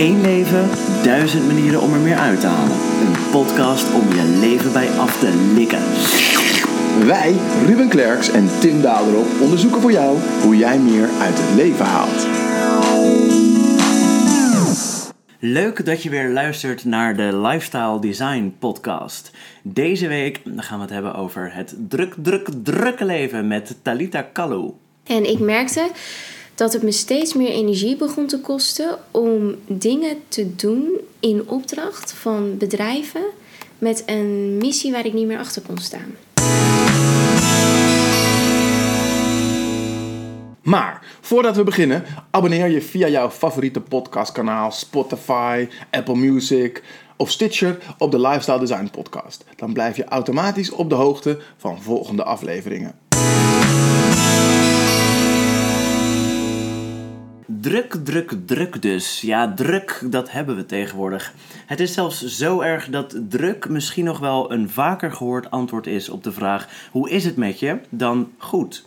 Eén leven, duizend manieren om er meer uit te halen. Een podcast om je leven bij af te likken. Wij, Ruben Klerks en Tim Daderop, onderzoeken voor jou hoe jij meer uit het leven haalt. Leuk dat je weer luistert naar de Lifestyle Design Podcast. Deze week gaan we het hebben over het druk, druk, drukke leven met Talita Kalou. En ik merkte dat het me steeds meer energie begon te kosten om dingen te doen in opdracht van bedrijven met een missie waar ik niet meer achter kon staan. Maar voordat we beginnen, abonneer je via jouw favoriete podcastkanaal, Spotify, Apple Music of Stitcher op de Lifestyle Design Podcast. Dan blijf je automatisch op de hoogte van volgende afleveringen. Druk, druk, druk dus. Ja, druk, dat hebben we tegenwoordig. Het is zelfs zo erg dat druk misschien nog wel een vaker gehoord antwoord is op de vraag: hoe is het met je? dan goed.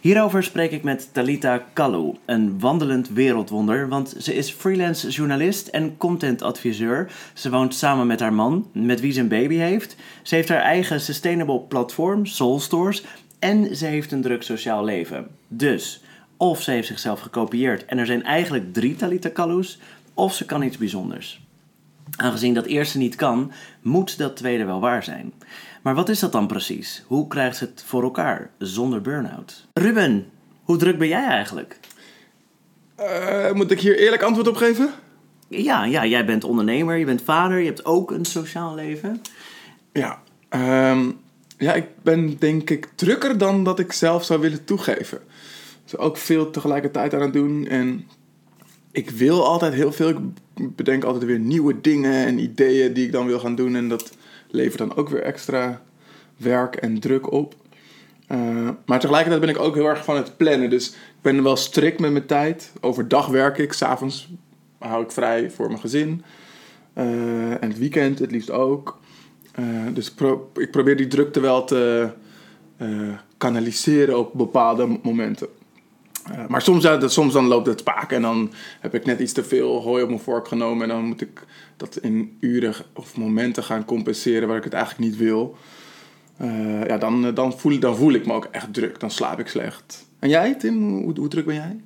Hierover spreek ik met Talita Kalou, een wandelend wereldwonder, want ze is freelance journalist en contentadviseur. Ze woont samen met haar man, met wie ze een baby heeft. Ze heeft haar eigen sustainable platform, Soul Stores, en ze heeft een druk sociaal leven. Dus, of ze heeft zichzelf gekopieerd en er zijn eigenlijk drie Talita Kalous, of ze kan iets bijzonders. Aangezien dat eerste niet kan, moet dat tweede wel waar zijn. Maar wat is dat dan precies? Hoe krijgt ze het voor elkaar zonder burn-out? Ruben, hoe druk ben jij eigenlijk? Uh, moet ik hier eerlijk antwoord op geven? Ja, ja, jij bent ondernemer, je bent vader, je hebt ook een sociaal leven. Ja, um, ja, ik ben denk ik drukker dan dat ik zelf zou willen toegeven. Dus ook veel tegelijkertijd aan het doen en ik wil altijd heel veel. Ik bedenk altijd weer nieuwe dingen en ideeën die ik dan wil gaan doen en dat levert dan ook weer extra werk en druk op. Uh, maar tegelijkertijd ben ik ook heel erg van het plannen. Dus ik ben wel strikt met mijn tijd. Overdag werk ik, s'avonds hou ik vrij voor mijn gezin. Uh, en het weekend het liefst ook. Uh, dus ik probeer die drukte wel te kanaliseren op bepaalde momenten. Maar soms, soms dan loopt het spaak en dan heb ik net iets te veel hooi op mijn vork genomen. En dan moet ik dat in uren of momenten gaan compenseren waar ik het eigenlijk niet wil. Uh, ja, dan, dan, voel, dan voel ik me ook echt druk. Dan slaap ik slecht. En jij, Tim? Hoe, druk ben jij?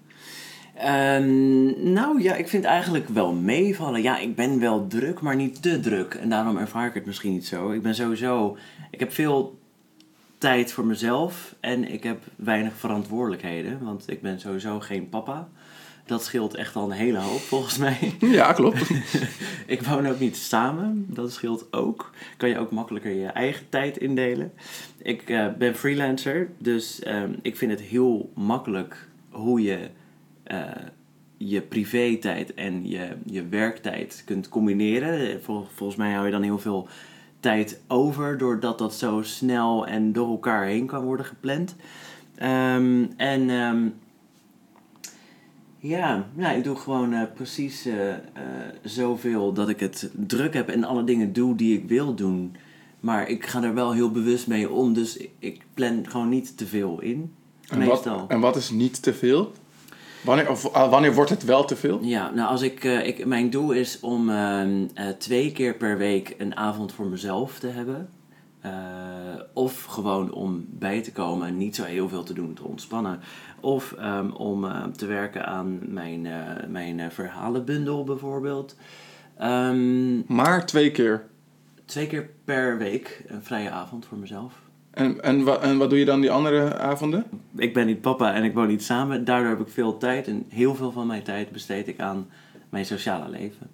Um, nou ja, ik vind eigenlijk wel meevallen. Ja, ik ben wel druk, maar niet te druk. En daarom ervaar ik het misschien niet zo. Ik ben sowieso... Ik heb veel tijd voor mezelf en ik heb weinig verantwoordelijkheden. Want ik ben sowieso geen papa. Dat scheelt echt al een hele hoop volgens mij. Ja, klopt. ik woon ook niet samen. Dat scheelt ook. Kan je ook makkelijker je eigen tijd indelen. Ik uh, ben freelancer, dus uh, ik vind het heel makkelijk hoe je uh, je privé-tijd en je, je werktijd kunt combineren. Vol, volgens mij hou je dan heel veel tijd over, doordat dat zo snel en door elkaar heen kan worden gepland. Um, en um, ja, nou, ik doe gewoon uh, precies uh, uh, zoveel dat ik het druk heb en alle dingen doe die ik wil doen. Maar ik ga er wel heel bewust mee om, dus ik, ik plan gewoon niet te veel in. En meestal. Wat, en wat is niet te veel? Wanneer, of, wanneer wordt het wel te veel? Ja, nou als ik, ik mijn doel is om ehm, twee keer per week een avond voor mezelf te hebben. of gewoon om bij te komen en niet zo heel veel te doen, te ontspannen. Of um, om uh, te werken aan mijn, uh, mijn verhalenbundel bijvoorbeeld. Um, maar twee keer? Twee keer per week een vrije avond voor mezelf. En, en, wa en wat doe je dan die andere avonden? Ik ben niet papa en ik woon niet samen. Daardoor heb ik veel tijd. En heel veel van mijn tijd besteed ik aan mijn sociale leven.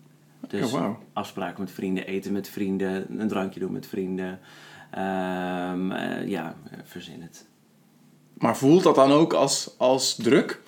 Dus oh, wow. afspraken met vrienden, eten met vrienden, een drankje doen met vrienden. Um, ja, verzin het. Maar voelt dat dan ook als, als druk?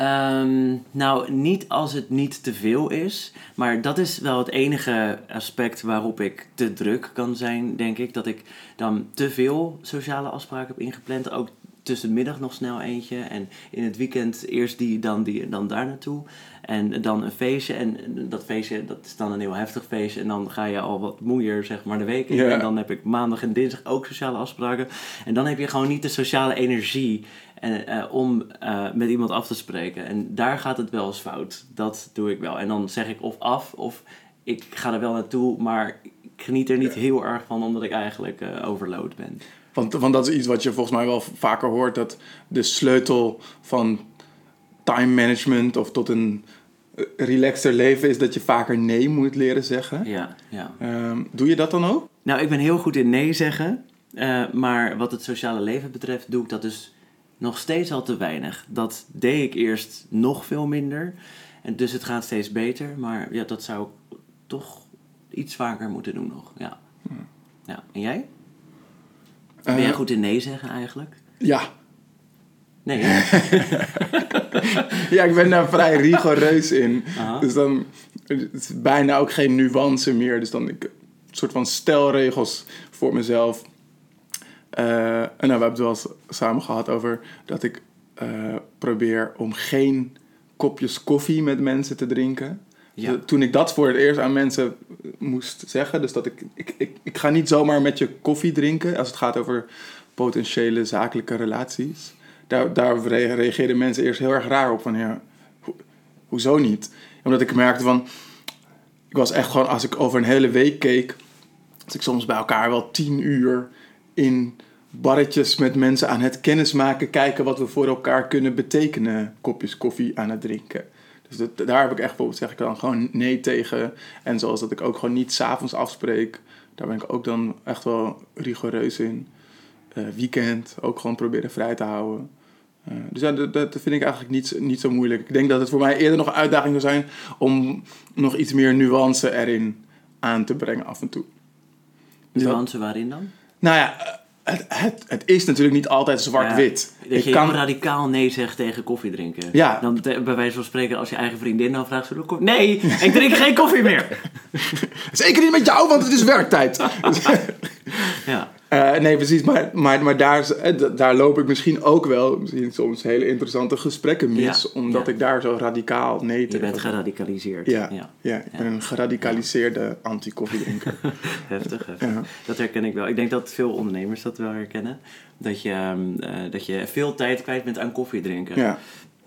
Um, nou, niet als het niet te veel is. Maar dat is wel het enige aspect waarop ik te druk kan zijn, denk ik. Dat ik dan te veel sociale afspraken heb ingepland. Ook tussen de middag nog snel eentje. En in het weekend eerst die, dan die en dan daar naartoe. En dan een feestje. En dat feestje, dat is dan een heel heftig feestje. En dan ga je al wat moeier, zeg maar, de week in. Ja. En dan heb ik maandag en dinsdag ook sociale afspraken. En dan heb je gewoon niet de sociale energie en, eh, om eh, met iemand af te spreken. En daar gaat het wel eens fout. Dat doe ik wel. En dan zeg ik of af of ik ga er wel naartoe, maar ik geniet er niet heel erg van omdat ik eigenlijk eh overload ben. Want, want dat is iets wat je volgens mij wel vaker hoort. Dat de sleutel van time management of tot een eh, relaxter leven is dat je vaker nee moet leren zeggen. Ja, ja. Ehm, doe je dat dan ook? Nou, ik ben heel goed in nee zeggen. eh, maar wat het sociale leven betreft doe ik dat dus nog steeds al te weinig. Dat deed ik eerst nog veel minder. En dus het gaat steeds beter. Maar ja, dat zou ik toch iets vaker moeten doen nog. Ja. ja. En jij? Ben jij Eh, goed in nee zeggen eigenlijk? Ja. Nee. ja, ik ben daar vrij rigoureus in. Aha. Dus dan het is bijna ook geen nuance meer. Dus dan ik, een soort van stelregels voor mezelf. Eh, en nou, we hebben het wel eens samen gehad over dat ik eh, probeer om geen kopjes koffie met mensen te drinken. Ja. De- Toen ik dat voor het eerst aan mensen moest zeggen, dus dat ik, ik, ik, ik ga niet zomaar met je koffie drinken als het gaat over potentiële zakelijke relaties. Daar, daar re- reageerden mensen eerst heel erg raar op van ja, ho- hoezo niet? Omdat ik merkte van, ik was echt gewoon, als ik over een hele week keek, was ik soms bij elkaar wel tien uur in barretjes met mensen aan het kennismaken, kijken wat we voor elkaar kunnen betekenen, kopjes koffie aan het drinken. Dus daar heb ik echt bijvoorbeeld, zeg ik dan gewoon nee tegen. En zoals dat ik ook gewoon niet s'avonds afspreek, daar ben ik ook dan echt wel rigoureus in. Eh, weekend ook gewoon proberen vrij te houden. Eh, dus ja, dat, dat vind ik eigenlijk niet, niet zo moeilijk. Ik denk dat het voor mij eerder nog een uitdaging zou zijn om nog iets meer nuance erin aan te brengen af en toe. Dus dat- Nuance waarin dan? nou ja, het, het, het is natuurlijk niet altijd zwart-wit. Ja, dat je Ik kan- radicaal nee zegt tegen koffie drinken. Ja. Dan bij wijze van spreken, als je eigen vriendin dan vraagt... zullen we koffie? Nee, ik drink geen koffie meer. Zeker niet met jou, want het is werktijd. Ja. Eh, nee, precies. Maar, maar, maar daar, eh, daar loop ik misschien ook wel misschien soms hele interessante gesprekken mis. Ja, Omdat ja. ik daar zo radicaal nee Je tegen bent zeg. geradicaliseerd. Ja, ja. ja. ik ben een geradicaliseerde anti-koffiedrinker. Heftig, heftig. Ja. Dat herken ik wel. Ik denk dat veel ondernemers dat wel herkennen. Dat je, ehm, eh, dat je veel tijd kwijt bent aan koffie drinken. ja.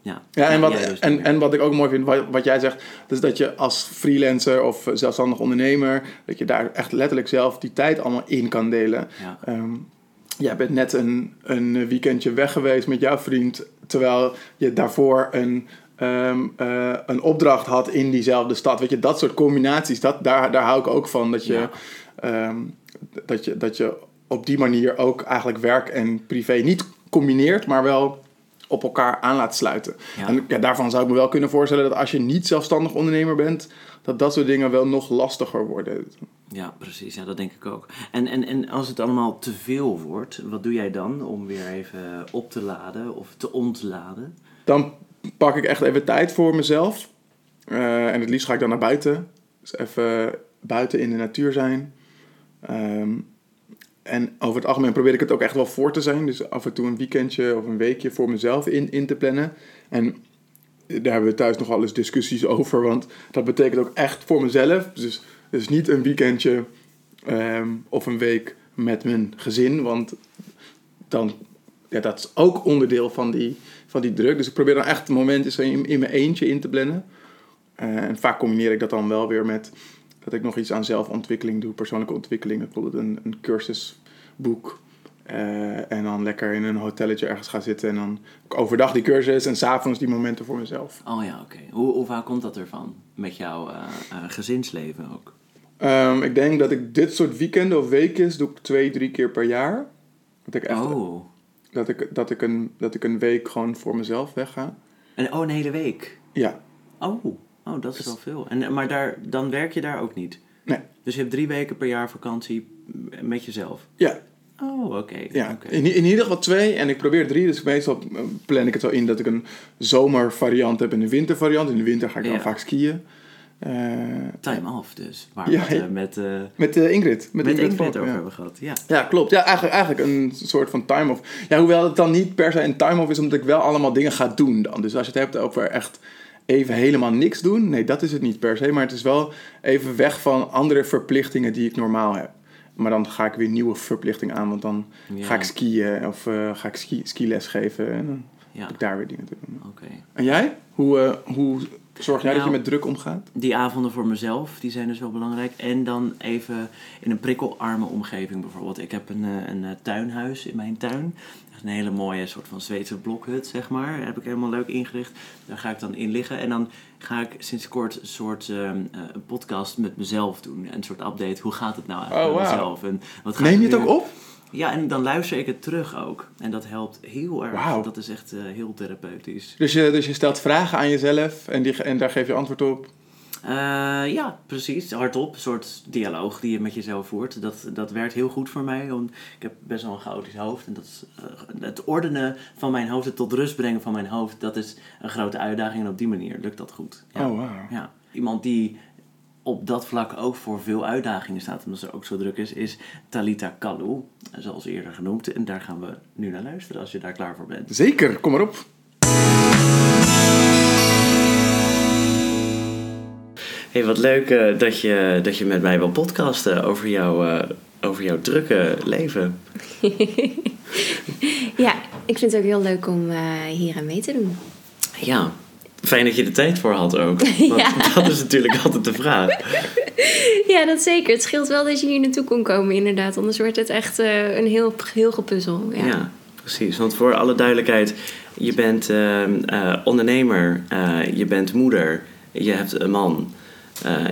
Ja. Ja, en wat, dus en, en wat ik ook mooi vind, wat, wat jij zegt, dus dat je als freelancer of zelfstandig ondernemer, dat je daar echt letterlijk zelf die tijd allemaal in kan delen. Ja. Ehm, jij bent net een, een weekendje weg geweest met jouw vriend, terwijl je daarvoor een, ehm, eh, een opdracht had in diezelfde stad. Weet je, dat soort combinaties, dat, daar, daar hou ik ook van. Dat je, ehm, dat, je, dat je op die manier ook eigenlijk werk en privé niet combineert, maar wel op elkaar aan laat sluiten. Ja. En ja, daarvan zou ik me wel kunnen voorstellen dat als je niet zelfstandig ondernemer bent, dat dat soort dingen wel nog lastiger worden. Ja, precies. Ja, dat denk ik ook. En, en, en als het allemaal te veel wordt, wat doe jij dan om weer even op te laden of te ontladen? Dan pak ik echt even tijd voor mezelf. Eh, en het liefst ga ik dan naar buiten. Dus even buiten in de natuur zijn. Ehm, en over het algemeen probeer ik het ook echt wel voor te zijn. Dus af en toe een weekendje of een weekje voor mezelf in, in te plannen. En daar hebben we thuis nog wel eens discussies over. Want dat betekent ook echt voor mezelf. Dus, dus niet een weekendje ehm, of een week met mijn gezin. Want dan, ja, dat is ook onderdeel van die, van die druk. Dus ik probeer dan echt momenten in, in mijn eentje in te plannen. Eh, en vaak combineer ik dat dan wel weer met dat ik nog iets aan zelfontwikkeling doe, persoonlijke ontwikkeling. Bijvoorbeeld een, een cursusboek. Eh, en dan lekker in een hotelletje ergens gaan zitten. En dan overdag die cursus en s'avonds die momenten voor mezelf. Oh ja, oké. Hoe, hoe vaak komt dat ervan? Met jouw eh, eh, gezinsleven ook? Ehm, ik denk dat ik dit soort weekenden of weekjes doe ik twee, drie keer per jaar. Dat ik echt Oh. dat ik, dat ik, een, dat ik een week gewoon voor mezelf wegga. En, oh, een hele week? Ja, Oh, oh dat is wel veel. En, maar daar, dan werk je daar ook niet? nee. Dus je hebt drie weken per jaar vakantie met jezelf? Ja, Oh, oké. ja. In, in ieder geval twee. En ik probeer drie. Dus meestal eh, plan ik het zo in dat ik een zomervariant heb en een wintervariant. In de winter ga ik dan Ja. vaak skiën. Eh, Time off dus. Waar Ja, eh, met, met eh, Ingrid. Met, met Ingrid, Ingrid over ja. hebben gehad. Ja. Ja, klopt. Ja, eigenlijk, eigenlijk een soort van time-off. Ja, hoewel het dan niet per se een time-off is, omdat ik wel allemaal dingen ga doen dan. Dus als je het hebt over echt even helemaal niks doen, nee, dat is het niet per se. Maar het is wel even weg van andere verplichtingen die ik normaal heb. Maar dan ga ik weer nieuwe verplichtingen aan, want dan Ja. ga ik skiën of eh, ga ik ski, skiles geven. En dan Ja, heb ik daar weer dingen te doen. oké. En jij? Hoe, eh, hoe zorg jij dat je Nou, met druk omgaat? Die avonden voor mezelf, die zijn dus wel belangrijk. En dan even in een prikkelarme omgeving bijvoorbeeld. Ik heb een, eh, een eh, tuinhuis in mijn tuin. Een hele mooie soort van Zweedse blokhut, zeg maar. heb ik helemaal leuk ingericht. Daar ga ik dan in liggen. En dan ga ik sinds kort een soort ehm, eh, een podcast met mezelf doen. Een soort update. Hoe gaat het nou eigenlijk Oh, met mezelf? En wat ga Neem je het ook op? Ja, en dan luister ik het terug ook. En dat helpt heel erg. Dat is echt eh, heel therapeutisch. Dus je, dus je stelt vragen aan jezelf en, die, en daar geef je antwoord op. Eh, ja, precies. Hardop. Een soort dialoog die je met jezelf voert. Dat, dat werkt heel goed voor mij. Want ik heb best wel een chaotisch hoofd. En dat is, eh, het ordenen van mijn hoofd, het tot rust brengen van mijn hoofd, dat is een grote uitdaging. En op die manier lukt dat goed. Ja. Oh, wauw. Ja. Iemand die op dat vlak ook voor veel uitdagingen staat, omdat ze ook zo druk is, is Talita Kalu, zoals eerder genoemd. En daar gaan we nu naar luisteren als je daar klaar voor bent. Zeker, kom maar op. Hey, wat leuk eh, dat, je, dat je met mij wil podcasten over, jouw eh, over jouw drukke leven. Ja, ik vind het ook heel leuk om eh, hier aan mee te doen. Ja, fijn dat je er tijd voor had ook. Want Ja. dat is natuurlijk altijd de vraag. Ja, dat zeker. Het scheelt wel dat je hier naartoe kon komen, inderdaad. Anders wordt het echt eh, een heel, heel gepuzzel. Ja. Ja. precies. Want voor alle duidelijkheid, je bent eh, eh, ondernemer, eh, je bent moeder, je hebt een man,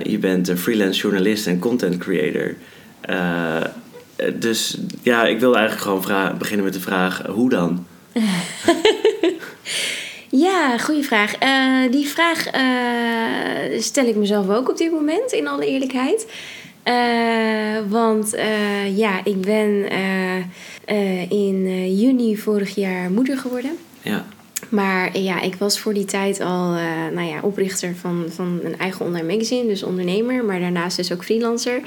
je bent een freelance journalist en content creator. Dus ja, ik wilde eigenlijk gewoon beginnen met de vraag, hoe dan? Ja, goede vraag. Eh, die vraag eh, stel ik mezelf ook op dit moment, in alle eerlijkheid. Eh, want ja, ik ben in juni vorig jaar moeder geworden. Ja, Maar ja, ik was voor die tijd al eh, nou ja, oprichter van, van een eigen online magazine, dus ondernemer, maar daarnaast dus ook freelancer.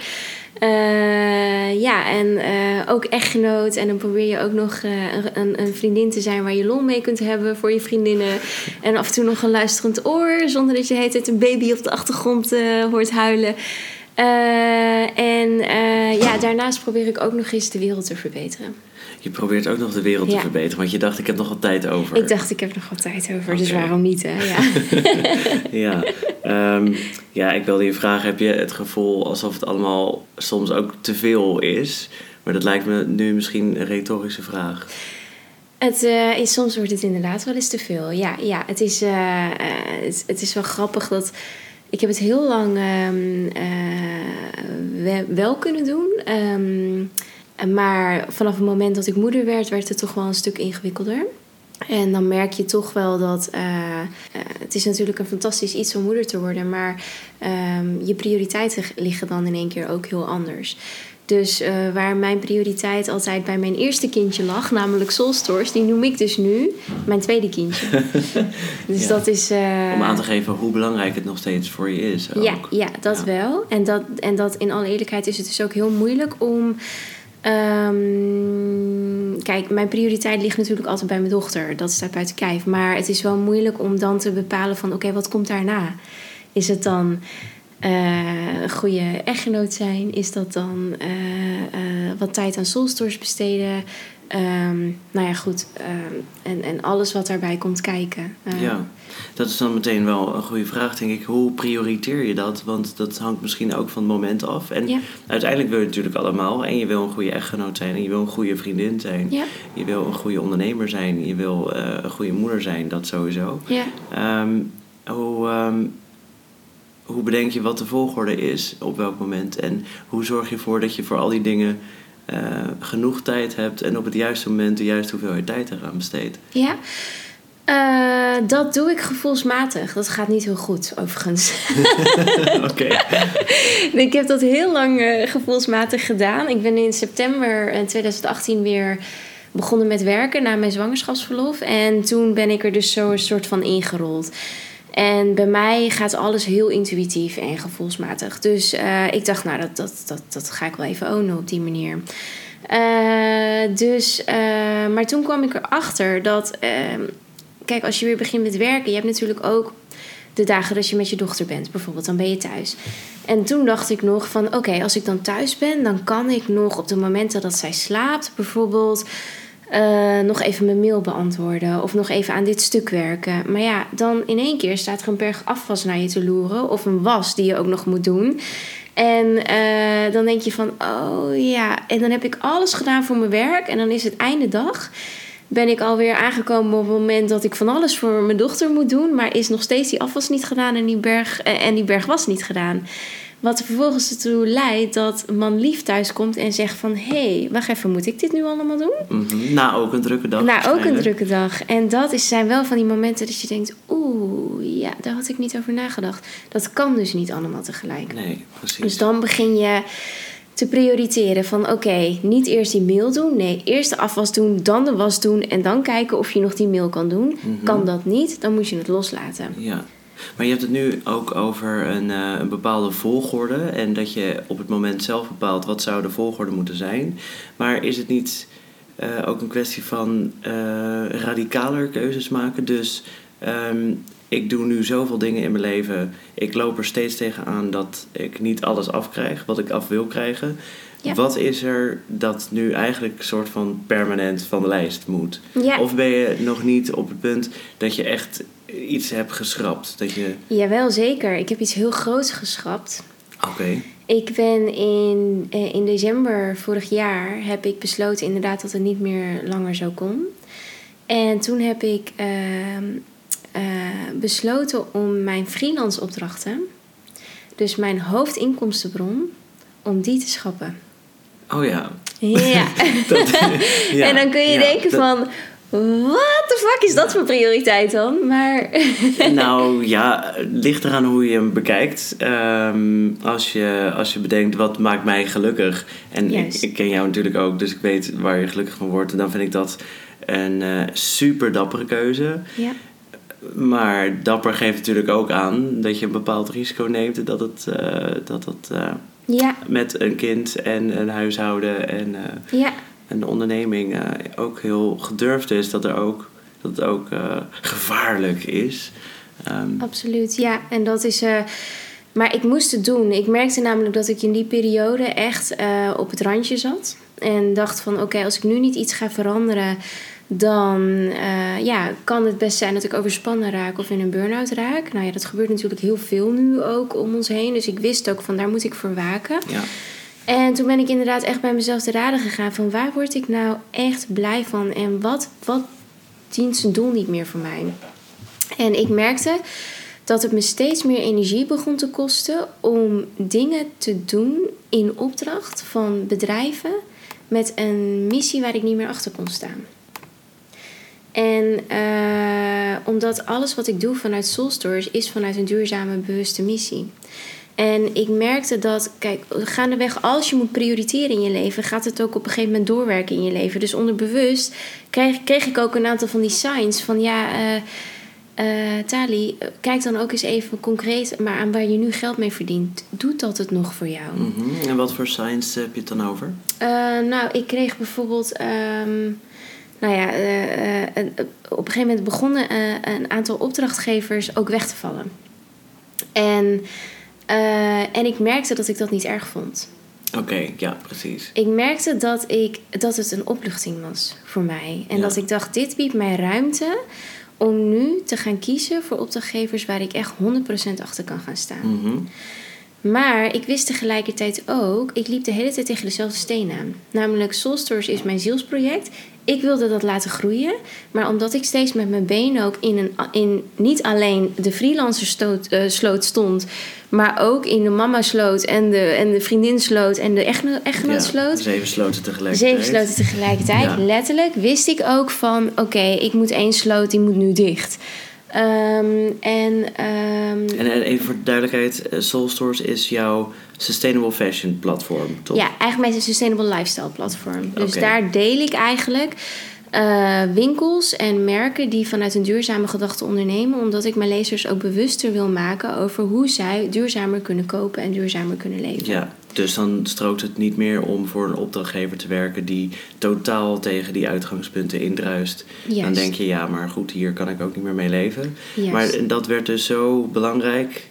Eh, ja, en eh, ook echtgenoot. En dan probeer je ook nog een, een vriendin te zijn waar je lol mee kunt hebben voor je vriendinnen. En af en toe nog een luisterend oor, zonder dat je hele tijd een baby op de achtergrond hoort huilen. Eh, en eh, ja, daarnaast probeer ik ook nog eens de wereld te verbeteren. je probeert ook nog de wereld te verbeteren, want je dacht ik heb nog wat tijd over. Ik dacht, ik heb nog wat tijd over, dus waarom niet, hè? Ja. Ja, ehm, ja, ik wilde je vragen, heb je het gevoel alsof het allemaal soms ook te veel is? Maar dat lijkt me nu misschien een retorische vraag. Het is, is, soms wordt het inderdaad wel eens te veel. Ja, ja het, is, het, het is wel grappig dat... Ik heb het heel lang ehm, eh, we- wel kunnen doen. Ehm, maar vanaf het moment dat ik moeder werd, werd het toch wel een stuk ingewikkelder. En dan merk je toch wel dat eh, eh, het is natuurlijk een fantastisch iets om moeder te worden, maar ehm, je prioriteiten liggen dan in één keer ook heel anders. Dus eh, waar mijn prioriteit altijd bij mijn eerste kindje lag, namelijk Soulstores, die noem ik dus nu mijn tweede kindje. dus Ja. dat is. eh, Om aan te geven hoe belangrijk het nog steeds voor je is. Ook. ja, ja, dat Ja. wel. En dat, en dat in alle eerlijkheid is het dus ook heel moeilijk om. ehm, kijk, mijn prioriteit ligt natuurlijk altijd bij mijn dochter. Dat staat buiten kijf. Maar het is wel moeilijk om dan te bepalen van... oké, wat komt daarna? Is het dan eh, een goede echtgenoot zijn? Is dat dan eh, eh, wat tijd aan soulstores besteden? Ehm, nou ja, goed. ehm, en, en alles wat daarbij komt kijken. Ja, dat is dan meteen wel een goede vraag, denk ik. Hoe prioriteer je dat? Want dat hangt misschien ook van het moment af. En Ja. uiteindelijk wil je natuurlijk allemaal. En je wil een goede echtgenoot zijn. En je wil een goede vriendin zijn. Ja, Je wil een goede ondernemer zijn. Je wil een goede moeder zijn. Dat sowieso. ja. Ehm, hoe, hoe bedenk je wat de volgorde is op welk moment? En hoe zorg je ervoor dat je voor al die dingen eh, genoeg tijd hebt en op het juiste moment de juiste hoeveelheid tijd eraan besteedt? Ja, Eh, dat doe ik gevoelsmatig. Dat gaat niet heel goed, overigens. Oké. ik heb dat heel lang eh, gevoelsmatig gedaan. Ik ben in september eh, 2018 weer begonnen met werken na mijn zwangerschapsverlof. En toen ben ik er dus zo een soort van ingerold. En bij mij gaat alles heel intuïtief en gevoelsmatig. Dus eh, ik dacht, nou, dat, dat, dat, dat ga ik wel even ownen op die manier. Eh, dus, eh, maar toen kwam ik erachter dat, ehm, kijk, als je weer begint met werken, je hebt natuurlijk ook de dagen dat je met je dochter bent, bijvoorbeeld, dan ben je thuis. En toen dacht ik nog van, oké, als ik dan thuis ben, dan kan ik nog op de momenten dat zij slaapt, bijvoorbeeld, eh, nog even mijn mail beantwoorden of nog even aan dit stuk werken. Maar ja, dan in één keer staat er een berg afwas naar je te loeren of een was die je ook nog moet doen. En eh, dan denk je van, oh ja, en dan heb ik alles gedaan voor mijn werk en dan is het einde dag ben ik alweer aangekomen op het moment dat ik van alles voor mijn dochter moet doen. Maar is nog steeds die afwas niet gedaan en die berg, eh, en die berg was niet gedaan. Wat er vervolgens ertoe leidt dat man lief thuis komt en zegt van... hé, hey, wacht even, moet ik dit nu allemaal doen? Mhm. Na ook een drukke dag. Na ook een drukke dag. En dat is, zijn wel van die momenten dat je denkt... oeh, ja, daar had ik niet over nagedacht. Dat kan dus niet allemaal tegelijk. Nee, precies. Dus dan begin je te prioriteren van oké, niet eerst die mail doen. Nee, eerst de afwas doen, dan de was doen en dan kijken of je nog die mail kan doen. Mhm. Kan dat niet, dan moet je het loslaten. Ja. Maar je hebt het nu ook over een, eh, een bepaalde volgorde. En dat je op het moment zelf bepaalt wat zou de volgorde moeten zijn. Maar is het niet eh, ook een kwestie van eh, radicaler keuzes maken? Dus ehm, ik doe nu zoveel dingen in mijn leven. Ik loop er steeds tegenaan dat ik niet alles afkrijg wat ik af wil krijgen. Ja. Wat is er dat nu eigenlijk een soort van permanent van de lijst moet? Ja, Of ben je nog niet op het punt dat je echt iets hebt geschrapt? Dat je, jawel zeker. Ik heb iets heel groots geschrapt. oké, Ik ben in, eh, in december vorig jaar heb ik besloten inderdaad dat het niet meer langer zo kon. En toen heb ik ehm, eh, besloten om mijn freelance opdrachten, dus mijn hoofdinkomstenbron, om die te schrappen. oh ja. Ja. Dat, ja, en dan kun je ja, denken dat- van, what the fuck is dat voor prioriteit dan? Maar Nou ja, het ligt eraan hoe je hem bekijkt. Ehm, als, je, als je bedenkt wat maakt mij gelukkig. En ik, ken jou natuurlijk ook, dus ik weet waar je gelukkig van wordt. En dan vind ik dat een eh, super dappere keuze. ja, Maar dapper geeft natuurlijk ook aan dat je een bepaald risico neemt. Dat het, eh, dat het eh, ja, met een kind en een huishouden en eh, ja. een onderneming eh, ook heel gedurfd is. Dat, er ook, dat het ook eh, gevaarlijk is. Ehm, Absoluut, ja. En dat is. eh, maar ik moest het doen. Ik merkte namelijk dat ik in die periode echt op het randje zat. En dacht van oké, als ik nu niet iets ga veranderen, dan ja, kan het best zijn dat ik overspannen raak of in een burn-out raak. Nou ja, dat gebeurt natuurlijk heel veel nu ook om ons heen. Dus ik wist ook van daar moet ik voor waken. ja. En toen ben ik inderdaad echt bij mezelf te raden gegaan van waar word ik nou echt blij van en wat, wat dient zijn doel niet meer voor mij. En ik merkte dat het me steeds meer energie begon te kosten om dingen te doen in opdracht van bedrijven met een missie waar ik niet meer achter kon staan. En eh, omdat alles wat ik doe vanuit Soul Stories is vanuit een duurzame, bewuste missie. En ik merkte dat, kijk, gaandeweg als je moet prioriteren in je leven, gaat het ook op een gegeven moment doorwerken in je leven. Dus onderbewust kreeg, kreeg ik ook een aantal van die signs van ja, eh, eh, Tali, kijk dan ook eens even concreet maar aan waar je nu geld mee verdient. Doet dat het nog voor jou? Mhm. En wat voor signs heb je het dan over? Eh, nou, ik kreeg bijvoorbeeld. ehm, nou ja, op een gegeven moment begonnen een aantal opdrachtgevers ook weg te vallen. En, eh, en ik merkte dat ik dat niet erg vond. Oké, ja, precies. Ik merkte dat, ik, dat het een opluchting was voor mij. En Ja. dat ik dacht, dit biedt mij ruimte om nu te gaan kiezen voor opdrachtgevers waar ik echt 100% achter kan gaan staan. Mhm. Maar ik wist tegelijkertijd ook, ik liep de hele tijd tegen dezelfde steen aan. Namelijk Soul Stories is mijn zielsproject. Ik wilde dat laten groeien. Maar omdat ik steeds met mijn benen ook in, een, in niet alleen de freelancer stoot, eh, sloot stond... maar ook in de mama sloot en de, en de vriendin sloot en de echtgenoot, Ja, sloot... Zeven sloten tegelijkertijd. Zeven sloten tegelijkertijd, Ja. letterlijk, wist ik ook van... oké, ik moet één sloot, die moet nu dicht. Ehm, en ehm, En eh, even voor de duidelijkheid, eh, Soul Stores is jouw sustainable fashion platform, toch? Ja, eigenlijk mijn sustainable lifestyle platform. Dus daar deel ik eigenlijk eh, winkels en merken die vanuit een duurzame gedachte ondernemen, omdat ik mijn lezers ook bewuster wil maken over hoe zij duurzamer kunnen kopen en duurzamer kunnen leven. Ja, dus dan strookt het niet meer om voor een opdrachtgever te werken die totaal tegen die uitgangspunten indruist. Dan denk je, ja, maar goed, hier kan ik ook niet meer mee leven. Juist. Maar dat werd dus zo belangrijk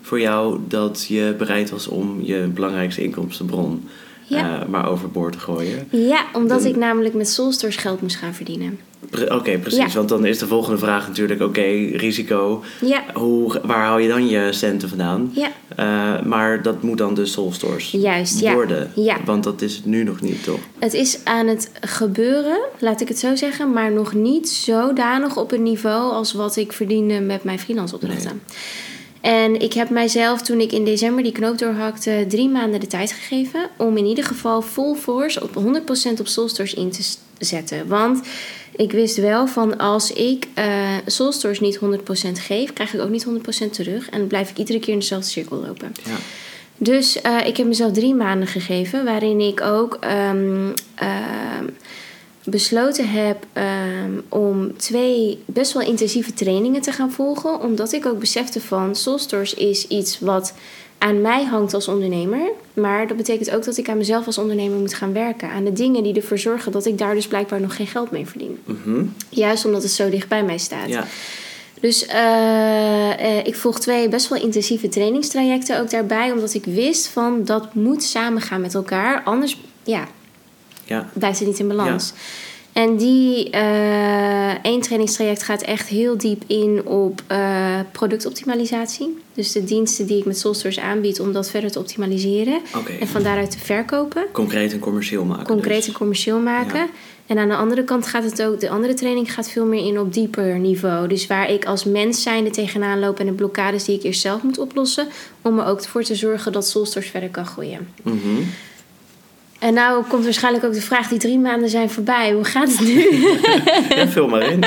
voor jou dat je bereid was om je belangrijkste inkomstenbron Ja. eh, maar overboord gooien. Ja, omdat Dan- ik namelijk met Soulstores geld moest gaan verdienen. Pre- Oké, precies. Ja. Want dan is de volgende vraag natuurlijk, oké, risico. Ja, Hoe, waar haal je dan je centen vandaan? ja, Eh, maar dat moet dan de Soul Stores Juist, worden. Ja. Want dat is het nu nog niet, toch? het is aan het gebeuren, laat ik het zo zeggen, maar nog niet zodanig op een niveau als wat ik verdiende met mijn freelance opdrachten. En ik heb mijzelf toen ik in december die knoop doorhakte, drie maanden de tijd gegeven om in ieder geval full force op 100% op Soulstores in te zetten. Want ik wist wel van als ik eh Soulstores niet 100% geef, krijg ik ook niet 100% terug. En dan blijf ik iedere keer in dezelfde cirkel lopen. Ja. Dus eh, ik heb mezelf drie maanden gegeven, waarin ik ook ehm, ehm, besloten heb ehm, om twee best wel intensieve trainingen te gaan volgen. Omdat ik ook besefte van Soulstores is iets wat aan mij hangt als ondernemer. Maar dat betekent ook dat ik aan mezelf als ondernemer moet gaan werken. Aan de dingen die ervoor zorgen dat ik daar dus blijkbaar nog geen geld mee verdien. Mhm. Juist omdat het zo dicht bij mij staat. ja. Dus eh, eh, ik volg twee best wel intensieve trainingstrajecten ook daarbij. Omdat ik wist van dat moet samengaan met elkaar. Anders ja, ja. blijft het niet in balans. En die eh één trainingstraject gaat echt heel diep in op eh, productoptimalisatie. Dus de diensten die ik met Soulstores aanbied om dat verder te optimaliseren. En van daaruit te verkopen. Concreet en commercieel maken. Concreet dus. en commercieel maken. Ja. En aan de andere kant gaat het ook, de andere training gaat veel meer in op dieper niveau. Dus waar ik als mens zijnde tegenaan loop en de blokkades die ik eerst zelf moet oplossen. Om er ook voor te zorgen dat Soulstores verder kan groeien. Mhm. En nou komt waarschijnlijk ook de vraag, die drie maanden zijn voorbij. Hoe gaat het nu? Ja, vul maar in.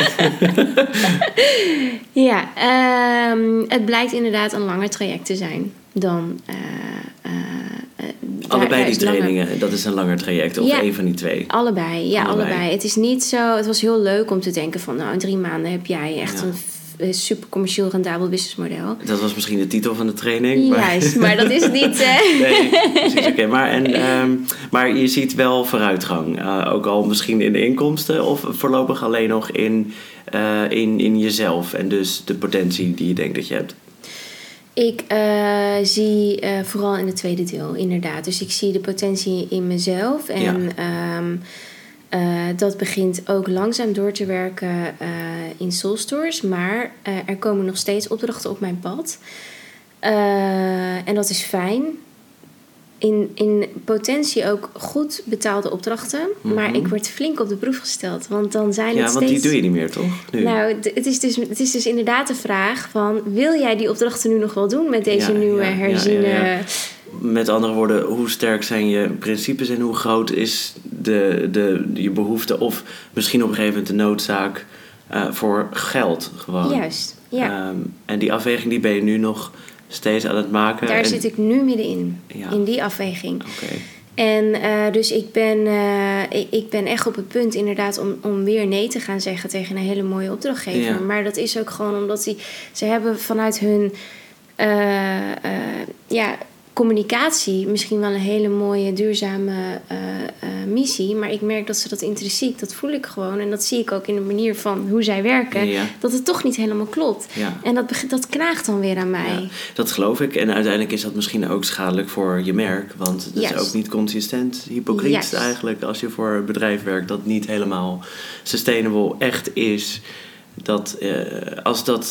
ja, ehm, het blijkt inderdaad een langer traject te zijn dan... eh, eh, eh, Allebei die langer- trainingen, dat is een langer traject. Of Ja. één van die twee. Allebei, ja, Allebei. allebei. Het is niet zo. Het was heel leuk om te denken van, nou, in drie maanden heb jij echt Ja. een f- een super commercieel rendabel businessmodel. Dat was misschien de titel van de training. maar- Juist, maar dat is het niet. Hè? Nee, precies. Oké, maar, en, ehm, maar je ziet wel vooruitgang. Eh, ook al misschien in de inkomsten of voorlopig alleen nog in, eh, in, in jezelf. En dus de potentie die je denkt dat je hebt. Ik eh, zie eh, vooral in het tweede deel, inderdaad. Dus ik zie de potentie in mezelf. En Ja. ehm, eh, dat begint ook langzaam door te werken eh, in Soulstores. Maar eh, er komen nog steeds opdrachten op mijn pad. En dat is fijn. In, in potentie ook goed betaalde opdrachten. Maar Mhm. ik word flink op de proef gesteld. Want dan zijn Ja, het want steeds... die doe je niet meer, toch? Nu. Nou, het is, dus, het is dus inderdaad de vraag van... wil jij die opdrachten nu nog wel doen met deze Ja, nieuwe ja, ja, herziene... Met andere woorden, hoe sterk zijn je principes en hoe groot is de, de, je behoefte of misschien op een gegeven moment de noodzaak eh, voor geld gewoon. Juist, ja. Ehm, en die afweging die ben je nu nog steeds aan het maken. Daar en- zit ik nu middenin, Ja. in die afweging. Oké. En eh, dus ik ben, eh, ik, ben echt op het punt inderdaad om, om weer nee te gaan zeggen tegen een hele mooie opdrachtgever. Ja. Maar dat is ook gewoon omdat die, ze hebben vanuit hun ja, communicatie misschien wel een hele mooie, duurzame eh, eh, missie. Maar ik merk dat ze dat intrinsiek, dat voel ik gewoon. En dat zie ik ook in de manier van hoe zij werken. Ja. Dat het toch niet helemaal klopt. Ja. En dat, dat knaagt dan weer aan mij. Ja, dat geloof ik. En uiteindelijk is dat misschien ook schadelijk voor je merk. Want dat is ook niet consistent. Hypocriet Juist. eigenlijk als je voor een bedrijf werkt dat niet helemaal sustainable echt is. Dat eh, als dat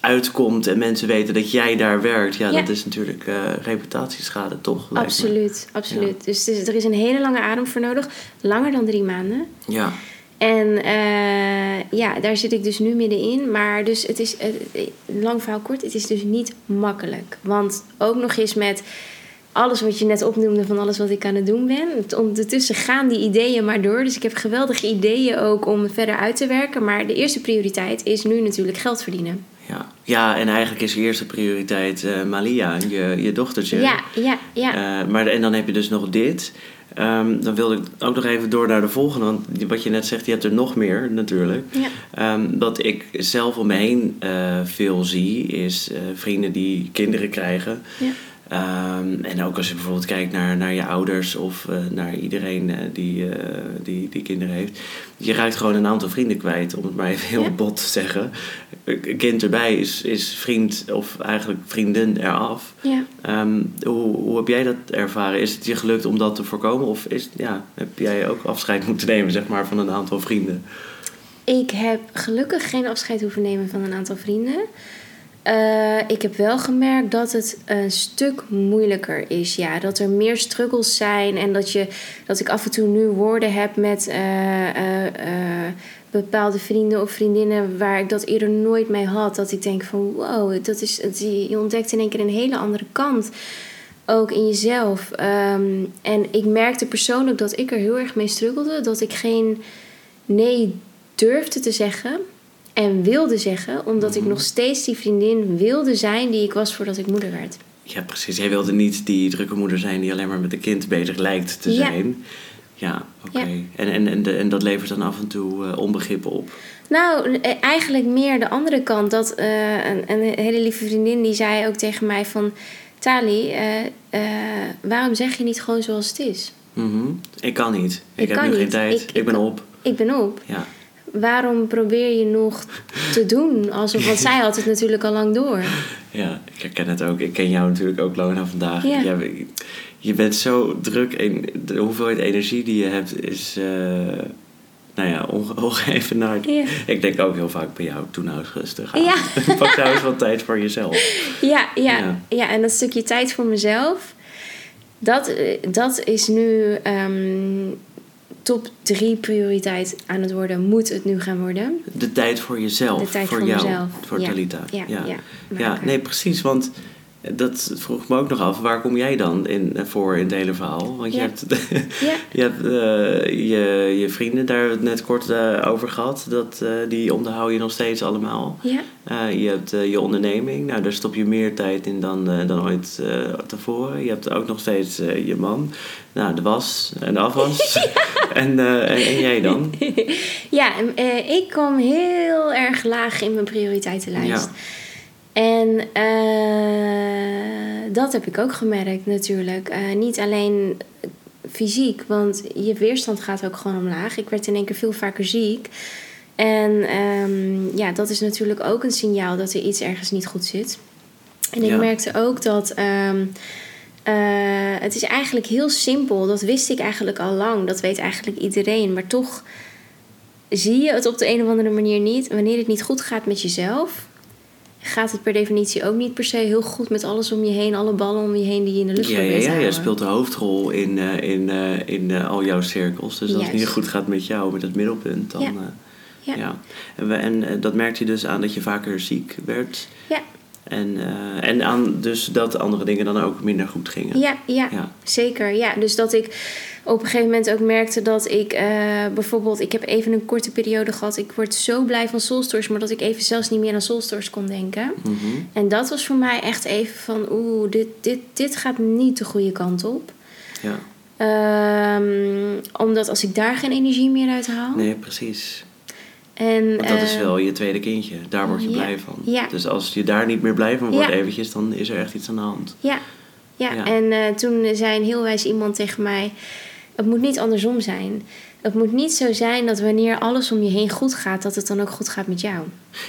uitkomt en mensen weten dat jij daar werkt, ja, Ja. dat is natuurlijk eh, reputatieschade, toch? Absoluut, absoluut. Dus is- er is een hele lange adem voor nodig. Langer dan drie maanden. Ja, En eh, ja, daar zit ik dus nu middenin. Maar dus het is, eh, lang verhaal kort, het is dus niet makkelijk. Want ook nog eens met alles wat je net opnoemde van alles wat ik aan het doen ben. Ondertussen gaan die ideeën maar door. Dus ik heb geweldige ideeën ook om verder uit te werken. Maar de eerste prioriteit is nu natuurlijk geld verdienen. Ja. ja, en eigenlijk is eerste prioriteit eh, Malia, je, je dochtertje. Ja, ja, ja. Eh, maar, en dan heb je dus nog dit. Ehm, dan wilde ik ook nog even door naar de volgende. Want wat je net zegt, je hebt er nog meer natuurlijk. Ja. Ehm, wat ik zelf om me heen eh, veel zie, is vrienden die kinderen krijgen. Ja. Ehm, en ook als je bijvoorbeeld kijkt naar, naar je ouders of eh, naar iedereen eh, die, eh, die, die kinderen heeft. Je raakt gewoon een aantal vrienden kwijt, om het maar even heel Ja. bot te zeggen. Een kind erbij is, is vriend of eigenlijk vriendin eraf. Ja. Ehm, hoe, hoe heb jij dat ervaren? Is het je gelukt om dat te voorkomen? Of is, ja, heb jij ook afscheid moeten nemen zeg maar, van een aantal vrienden? Ik heb gelukkig geen afscheid hoeven nemen van een aantal vrienden. Eh, ik heb wel gemerkt dat het een stuk moeilijker is. Ja, dat er meer struggles zijn en dat, je, dat ik af en toe nu woorden heb met eh, eh, bepaalde vrienden of vriendinnen waar ik dat eerder nooit mee had. Dat ik denk van wow, dat is, je ontdekt in één keer een hele andere kant. Ook in jezelf. Ehm, en ik merkte persoonlijk dat ik er heel erg mee struggelde. Dat ik geen nee durfde te zeggen en wilde zeggen, omdat ik nog steeds die vriendin wilde zijn die ik was voordat ik moeder werd. Ja, precies. Jij wilde niet die drukke moeder zijn die alleen maar met een kind bezig lijkt te zijn. Ja, oké. Ja. En, en, en, de- en dat levert dan af en toe eh, onbegrip op. Nou, eh, eigenlijk meer de andere kant. Dat eh, een, een hele lieve vriendin die zei ook tegen mij van... Tali, waarom zeg je niet gewoon zoals het is? Mhm. Ik kan niet. Ik, Ik heb nu geen niet. tijd. Ik- Ik, ik ben op. Ik ben op. Ja. Waarom probeer je nog te doen? Alsof, want zij had het natuurlijk al lang door. ja, ik herken het ook. Ik ken jou natuurlijk ook lang na vandaag. Ja. Jij- je bent zo druk en de hoeveelheid energie die je hebt is... eh nou ja, onge- ongeëvenaard. Ja. Ik denk ook heel vaak bij jou, doe nou rustig aan. Ja. Pak eens wat tijd voor jezelf. Ja, ja, Ja. ja. en dat stukje tijd voor mezelf, dat, eh, dat is nu ehm, top drie prioriteit aan het worden. Moet het nu gaan worden? De tijd voor jezelf. De tijd voor, voor jou. mezelf. Voor Ja. Talita. Ja, ja, ja. nee, precies. Want dat vroeg me ook nog af. Waar kom jij dan in, voor in het hele verhaal? Want je Ja. hebt, Ja. je, hebt eh, je, je vrienden, daar hebben we het net kort eh, over gehad. Dat, eh, die onderhoud je nog steeds allemaal. Ja, Eh, je hebt eh, je onderneming. Nou, daar stop je meer tijd in dan, eh, dan ooit eh, tevoren. Je hebt ook nog steeds eh, je man. Nou, de was en de afwas. en, eh, en, en jij dan? ja en, eh, ik kom heel erg laag in mijn prioriteitenlijst. En eh, dat heb ik ook gemerkt natuurlijk. Eh, niet alleen fysiek, want je weerstand gaat ook gewoon omlaag. Ik werd in één keer veel vaker ziek. En ehm, ja, dat is natuurlijk ook een signaal dat er iets ergens niet goed zit. En ik Ja. merkte ook dat ehm, eh, het is eigenlijk heel simpel. Dat wist ik eigenlijk al lang. Dat weet eigenlijk iedereen. Maar toch zie je het op de een of andere manier niet. Wanneer het niet goed gaat met jezelf, gaat het per definitie ook niet per se heel goed met alles om je heen, alle ballen om je heen die je in de lucht Ja, ja, probeert ja, jij houden. speelt de hoofdrol in, eh, in, eh, in eh, al jouw cirkels. Dus als het niet goed gaat met jou, met het middelpunt, dan... Ja. Ja. ja. En, we, en dat merkte je dus aan dat je vaker ziek werd. Ja. En, eh, en aan dus dat andere dingen dan ook minder goed gingen. Ja, ja, Ja. zeker. Ja, dus dat ik op een gegeven moment ook merkte dat ik eh, bijvoorbeeld, ik heb even een korte periode gehad. Ik word zo blij van Soulstores, maar dat ik even zelfs niet meer aan Soulstores kon denken. Mhm. En dat was voor mij echt even van, oeh, dit, dit, dit gaat niet de goede kant op. ja. Ehm, omdat als ik daar geen energie meer uit haal. Nee, precies. En, Want dat is eh, wel je tweede kindje. Daar word je ja. blij van. Ja. Dus als je daar niet meer blij van wordt Ja. eventjes, dan is er echt iets aan de hand. Ja, ja. Ja. en eh, toen zei een heel wijs iemand tegen mij: Het moet niet andersom zijn. Het moet niet zo zijn dat wanneer alles om je heen goed gaat, dat het dan ook goed gaat met jou.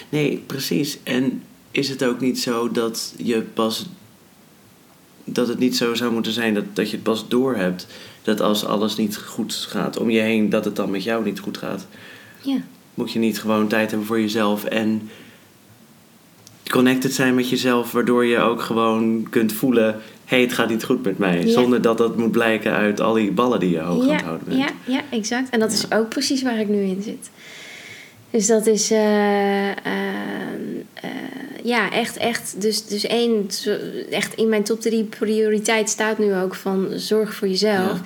Nee, precies. En is het ook niet zo dat je pas. dat het niet zo zou moeten zijn dat, dat je het pas doorhebt dat als alles niet goed gaat om je heen, dat het dan met jou niet goed gaat? Ja, Moet je niet gewoon tijd hebben voor jezelf en connected zijn met jezelf, waardoor je ook gewoon kunt voelen: hé, hey, het gaat niet goed met mij. Ja. Zonder dat dat moet blijken uit al die ballen die je hoog aan het ja, houden bent. ja, ja, exact. En dat is Ja. ook precies waar ik nu in zit. Dus dat is, eh, eh, eh, ja, echt, echt. Dus, dus één, echt in mijn top drie prioriteit staat nu ook van zorg voor jezelf.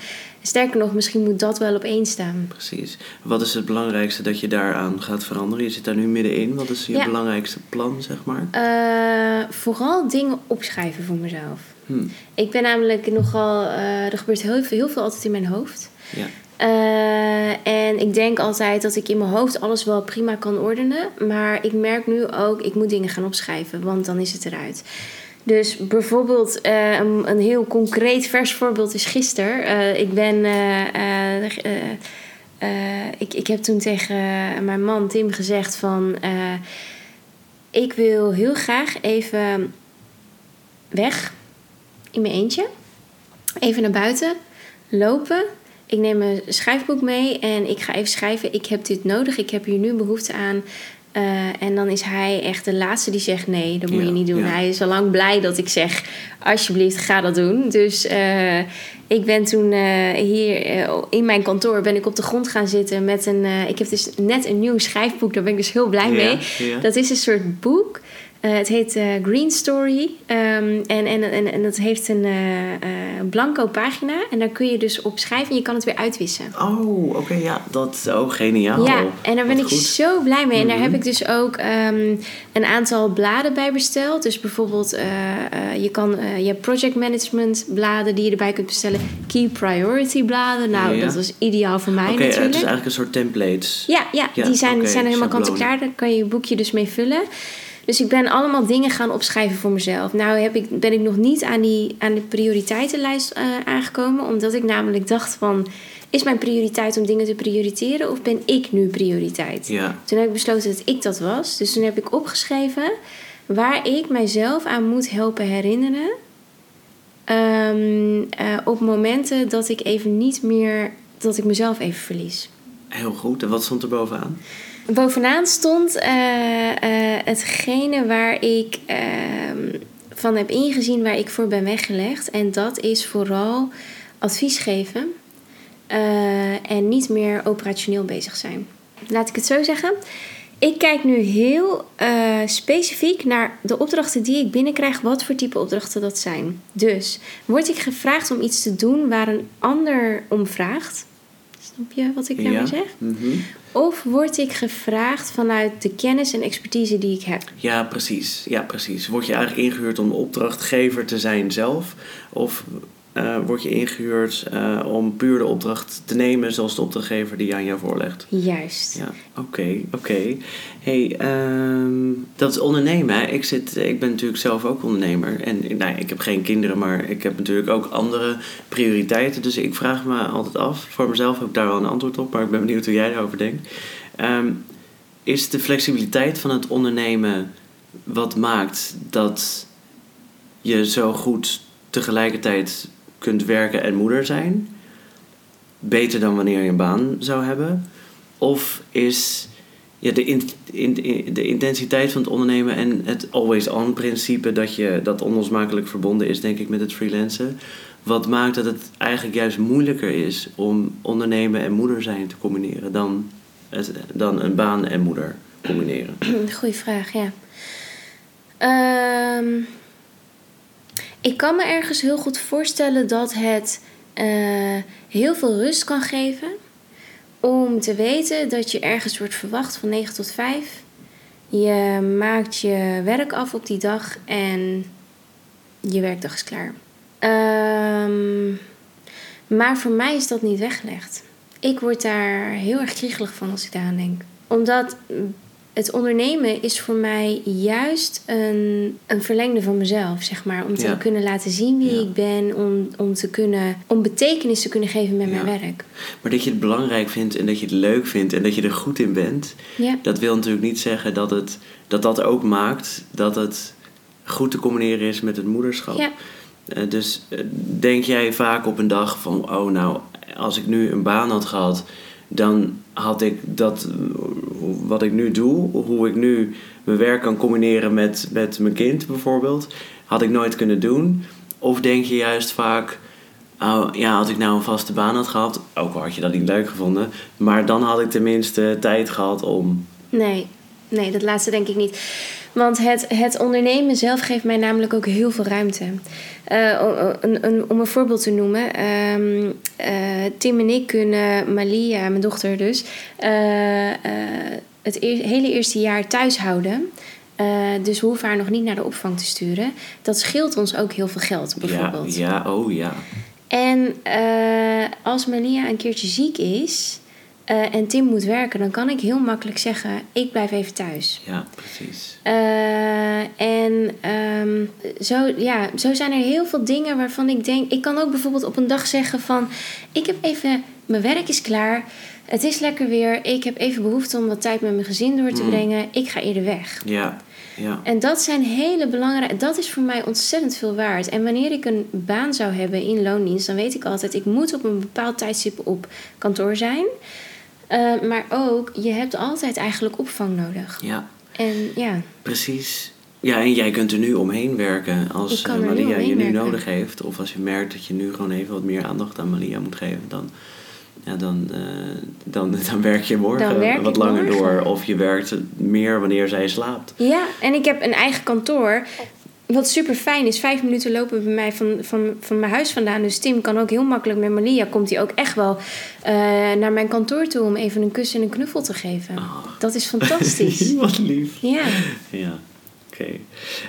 Sterker nog, misschien moet dat wel op één staan. Precies. Wat is het belangrijkste dat je daaraan gaat veranderen? Je zit daar nu middenin. Wat is je Ja. belangrijkste plan, zeg maar? Eh, vooral dingen opschrijven voor mezelf. Hm. Ik ben namelijk nogal... eh, er gebeurt heel, veel- heel veel altijd in mijn hoofd. Ja. Eh, en ik denk altijd dat ik in mijn hoofd alles wel prima kan ordenen. Maar ik merk nu ook, ik moet dingen gaan opschrijven, want dan is het eruit. Dus bijvoorbeeld, eh, een, een heel concreet vers voorbeeld is gisteren. Eh, ik ben. eh, ik, ik heb toen tegen mijn man Tim gezegd van. ik wil heel graag even weg in mijn eentje. Even naar buiten lopen. Ik neem mijn schrijfboek mee en ik ga even schrijven. Ik heb dit nodig, ik heb hier nu behoefte aan. Eh, en dan is hij echt de laatste die zegt: nee, dat moet Ja, je niet doen. ja. Hij is al lang blij dat ik zeg: alsjeblieft, ga dat doen. Dus eh, ik ben toen eh, hier in mijn kantoor ben ik op de grond gaan zitten met een. ik heb dus net een nieuw schrijfboek, daar ben ik dus heel blij mee. Ja. Dat is een soort boek. Eh, het heet eh, Green Story. Ehm, en, en, en, en dat heeft een eh, blanco pagina. En daar kun je dus op schrijven en je kan het weer uitwissen. Oh, oké, ja. Dat ook geniaal. Ja, en daar ben Wat ik goed. zo blij mee. En daar Mhm. heb ik dus ook ehm, een aantal bladen bij besteld. Dus bijvoorbeeld, je, kan, je hebt project management bladen die je erbij kunt bestellen. Key priority bladen. Nou, Ja. dat was ideaal voor mij Oké, natuurlijk. het is eigenlijk een soort templates. Ja, ja, Ja, die zijn, oké, zijn er helemaal kant-en-klaar. Daar kan je je boekje dus mee vullen. Dus ik ben allemaal dingen gaan opschrijven voor mezelf. Nou heb ik, ben ik nog niet aan, die, aan de prioriteitenlijst eh, aangekomen. Omdat ik namelijk dacht van... Is mijn prioriteit om dingen te prioriteren of ben ik nu prioriteit? Ja. Toen heb ik besloten dat ik dat was. Dus toen heb ik opgeschreven waar ik mijzelf aan moet helpen herinneren. Ehm, eh, op momenten dat ik even niet meer... Dat ik mezelf even verlies. Heel goed. En wat stond er bovenaan? Bovenaan stond eh, eh, hetgene waar ik ehm, van heb ingezien, waar ik voor ben weggelegd. En dat is vooral advies geven eh, en niet meer operationeel bezig zijn. Laat ik het zo zeggen. Ik kijk nu heel specifiek naar de opdrachten die ik binnenkrijg, wat voor type opdrachten dat zijn. Dus word ik gevraagd om iets te doen waar een ander om vraagt. Snap je wat ik daarmee ja. zeg? Mhm. Of word ik gevraagd vanuit de kennis en expertise die ik heb? Ja, precies. Ja, precies. Word je eigenlijk ingehuurd om opdrachtgever te zijn zelf? Of eh, word je ingehuurd eh, om puur de opdracht te nemen zoals de opdrachtgever die aan jou voorlegt? Juist. Ja, oké, oké. hey, ehm, dat is ondernemen. hè. Ik, zit, ik ben natuurlijk zelf ook ondernemer. En nou, ik heb geen kinderen, maar ik heb natuurlijk ook andere prioriteiten. Dus ik vraag me altijd af. Voor mezelf heb ik daar wel een antwoord op, maar ik ben benieuwd hoe jij daarover denkt. Ehm, is de flexibiliteit van het ondernemen wat maakt dat je zo goed tegelijkertijd kunt werken en moeder zijn? Beter dan wanneer je een baan zou hebben? Of is ja, de, in, de intensiteit van het ondernemen en het always-on principe dat je dat onlosmakelijk verbonden is, denk ik, met het freelancen. Wat maakt dat het eigenlijk juist moeilijker is om ondernemen en moeder zijn te combineren dan, het- dan een baan en moeder combineren? Goeie vraag, ja. Ehm, ik kan me ergens heel goed voorstellen dat het eh, heel veel rust kan geven. Om te weten dat je ergens wordt verwacht van 9 tot 5. Je maakt je werk af op die dag en je werkdag is klaar. Ehm, maar voor mij is dat niet weggelegd. Ik word daar heel erg kriegelig van als ik daaraan denk. Omdat het ondernemen is voor mij juist een, een verlengde van mezelf, zeg maar. Om te Ja. kunnen laten zien wie Ja. ik ben, om, om, te kunnen, om betekenis te kunnen geven met mijn werk. Maar dat je het belangrijk vindt en dat je het leuk vindt en dat je er goed in bent, dat wil natuurlijk niet zeggen dat het, dat, dat ook maakt dat het goed te combineren is met het moederschap. Eh, dus eh, denk jij vaak op een dag van, oh nou, als ik nu een baan had gehad, dan had ik dat, wat ik nu doe, hoe ik nu mijn werk kan combineren met, met mijn kind bijvoorbeeld, had ik nooit kunnen doen. Of denk je juist vaak, oh ja, als ik nou een vaste baan had gehad, ook al had je dat niet leuk gevonden, maar dan had ik tenminste tijd gehad om. Nee, nee, dat laatste denk ik niet. Want het, het ondernemen zelf geeft mij namelijk ook heel veel ruimte. Uh, een, een, om een voorbeeld te noemen. Ehm, eh, Tim en ik kunnen Malia, mijn dochter dus, uh, het hele eerste jaar thuis houden. dus we hoeven haar nog niet naar de opvang te sturen. Dat scheelt ons ook heel veel geld, bijvoorbeeld. Ja, ja oh ja. En als Malia een keertje ziek is, uh, en Tim moet werken, dan kan ik heel makkelijk zeggen: ik blijf even thuis. Ja, precies. Uh, en um, zo, ja, zo zijn er heel veel dingen waarvan ik denk. Ik kan ook bijvoorbeeld op een dag zeggen: van ik heb even, mijn werk is klaar. Het is lekker weer. Ik heb even behoefte om wat tijd met mijn gezin door te mm. brengen. Ik ga eerder weg. Ja. Ja. En dat zijn hele belangrijke. Dat is voor mij ontzettend veel waard. En wanneer ik een baan zou hebben in loondienst, dan weet ik altijd: ik moet op een bepaald tijdstip op kantoor zijn. Uh, maar ook, je hebt altijd eigenlijk opvang nodig. Ja. En ja. Precies. Ja, en jij kunt er nu omheen werken als uh, Malia je nu nodig heeft. Of als je merkt dat je nu gewoon even wat meer aandacht aan Malia moet geven. Dan, ja, dan, uh, dan, dan werk je morgen werk wat langer morgen. door. Of je werkt meer wanneer zij slaapt. Ja, en ik heb een eigen kantoor. Wat super fijn is, vijf minuten lopen bij mij van, van, van mijn huis vandaan. Dus Tim kan ook heel makkelijk met Malia. Komt hij ook echt wel uh, naar mijn kantoor toe om even een kus en een knuffel te geven. Oh. Dat is fantastisch. Wat lief. Ja. Ja, oké.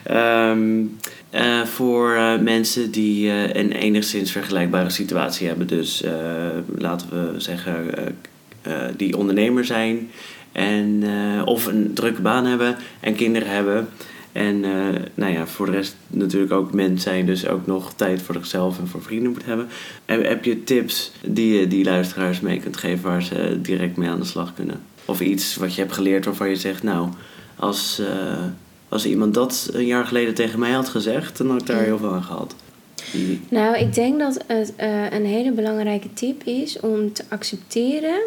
Okay. Um, ehm, uh, voor uh, mensen die een enigszins vergelijkbare situatie hebben. Dus laten we zeggen, die ondernemer zijn. En, of een drukke baan hebben en kinderen hebben. En uh, nou ja, voor de rest natuurlijk ook mens zijn, dus ook nog tijd voor zichzelf en voor vrienden moet hebben. Heb, heb je tips die je die luisteraars mee kunt geven waar ze direct mee aan de slag kunnen? Of iets wat je hebt geleerd waarvan je zegt, nou, als, uh, als iemand dat een jaar geleden tegen mij had gezegd, dan had ik daar heel veel aan gehad. Die... Nou, ik denk dat het uh, een hele belangrijke tip is om te accepteren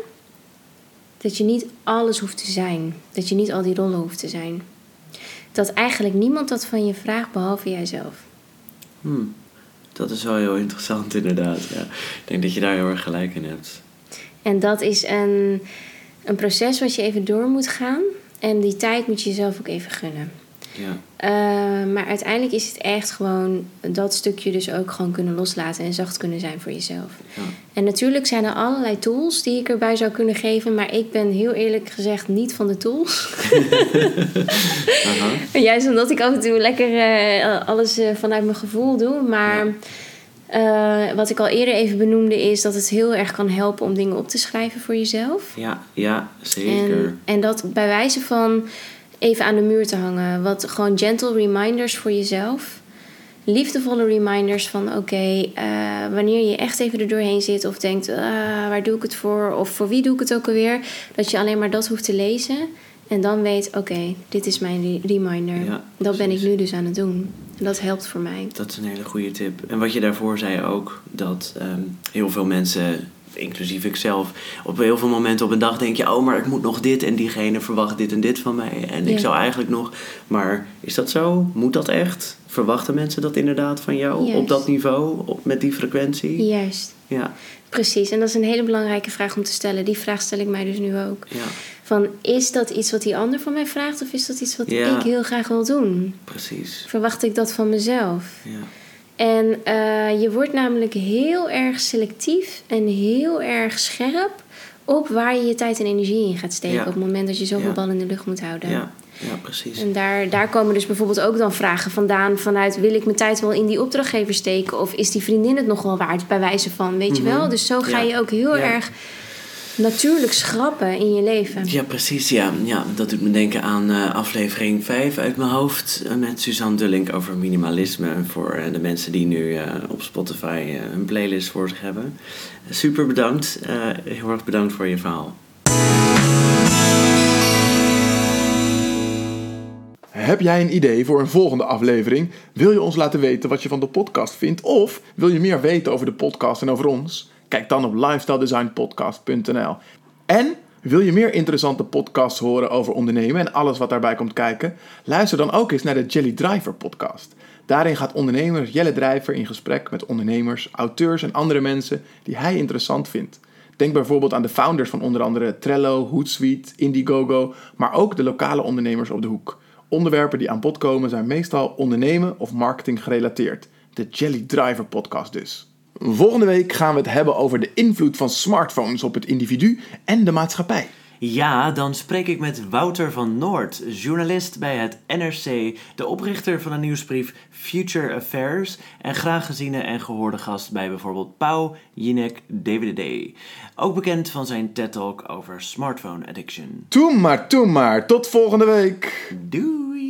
dat je niet alles hoeft te zijn. Dat je niet al die rollen hoeft te zijn dat eigenlijk niemand dat van je vraagt behalve jijzelf. Hmm. Dat is wel heel interessant inderdaad. Ja. Ik denk dat je daar heel erg gelijk in hebt. En dat is een, een proces wat je even door moet gaan. En die tijd moet je jezelf ook even gunnen. Ja. Uh, maar uiteindelijk is het echt gewoon dat stukje dus ook gewoon kunnen loslaten en zacht kunnen zijn voor jezelf. Ja. En natuurlijk zijn er allerlei tools die ik erbij zou kunnen geven, maar ik ben heel eerlijk gezegd niet van de tools. Juist omdat ik af en toe lekker uh, alles uh, vanuit mijn gevoel doe. Maar ja. wat ik al eerder even benoemde is dat het heel erg kan helpen om dingen op te schrijven voor jezelf. Ja, ja zeker. En, en dat bij wijze van even aan de muur te hangen. Wat gewoon gentle reminders voor jezelf. Liefdevolle reminders van oké, eh, wanneer je echt even er doorheen zit of denkt, uh, waar doe ik het voor? Of voor wie doe ik het ook alweer? Dat je alleen maar dat hoeft te lezen. En dan weet, oké, dit is mijn reminder. Ja, dat ben ik nu dus aan het doen. En dat helpt voor mij. Dat is een hele goede tip. En wat je daarvoor zei ook, dat um, heel veel mensen inclusief ikzelf, op heel veel momenten op een dag denk je, oh, maar ik moet nog dit en diegene verwacht dit en dit van mij. En ik zou eigenlijk nog, maar is dat zo? Moet dat echt? Verwachten mensen dat inderdaad van jou op dat niveau, op, met die frequentie? Juist. Ja. Precies, en dat is een hele belangrijke vraag om te stellen. Die vraag stel ik mij dus nu ook. Ja. Van, is dat iets wat die ander van mij vraagt of is dat iets wat ik heel graag wil doen? Precies. Verwacht ik dat van mezelf? Ja. En uh, je wordt namelijk heel erg selectief en heel erg scherp op waar je je tijd en energie in gaat steken. Op het moment dat je zoveel ja. bal in de lucht moet houden. Ja, ja precies. En daar, daar komen dus bijvoorbeeld ook dan vragen vandaan vanuit... wil ik mijn tijd wel in die opdrachtgever steken... of is die vriendin het nog wel waard bij wijze van, weet je mhm. wel? Dus zo ga je ook heel erg natuurlijk schrappen in je leven. Ja, precies. Ja, ja dat doet me denken aan uh, aflevering 5 uit mijn hoofd uh, met Suzanne Dullink over minimalisme. Voor uh, de mensen die nu op Spotify een playlist voor zich hebben. super bedankt. heel erg bedankt voor je verhaal. Heb jij een idee voor een volgende aflevering? Wil je ons laten weten wat je van de podcast vindt? Of wil je meer weten over de podcast en over ons? Kijk dan op lifestyledesignpodcast.nl. En wil je meer interessante podcasts horen over ondernemen en alles wat daarbij komt kijken? Luister dan ook eens naar de Jelly Driver podcast. Daarin gaat ondernemer Jelle Drijver in gesprek met ondernemers, auteurs en andere mensen die hij interessant vindt. Denk bijvoorbeeld aan de founders van onder andere Trello, Hootsuite, Indiegogo, maar ook de lokale ondernemers op de hoek. Onderwerpen die aan bod komen zijn meestal ondernemen of marketing gerelateerd. De Jelly Driver podcast dus. Volgende week gaan we het hebben over de invloed van smartphones op het individu en de maatschappij. Ja, dan spreek ik met Wouter van Noord, journalist bij het NRC, de oprichter van de nieuwsbrief Future Affairs en graag geziene en gehoorde gast bij bijvoorbeeld Pauw, Jinek, DWDD. Ook bekend van zijn TED-talk over smartphone addiction. Toen maar, toen maar. Tot volgende week. Doei!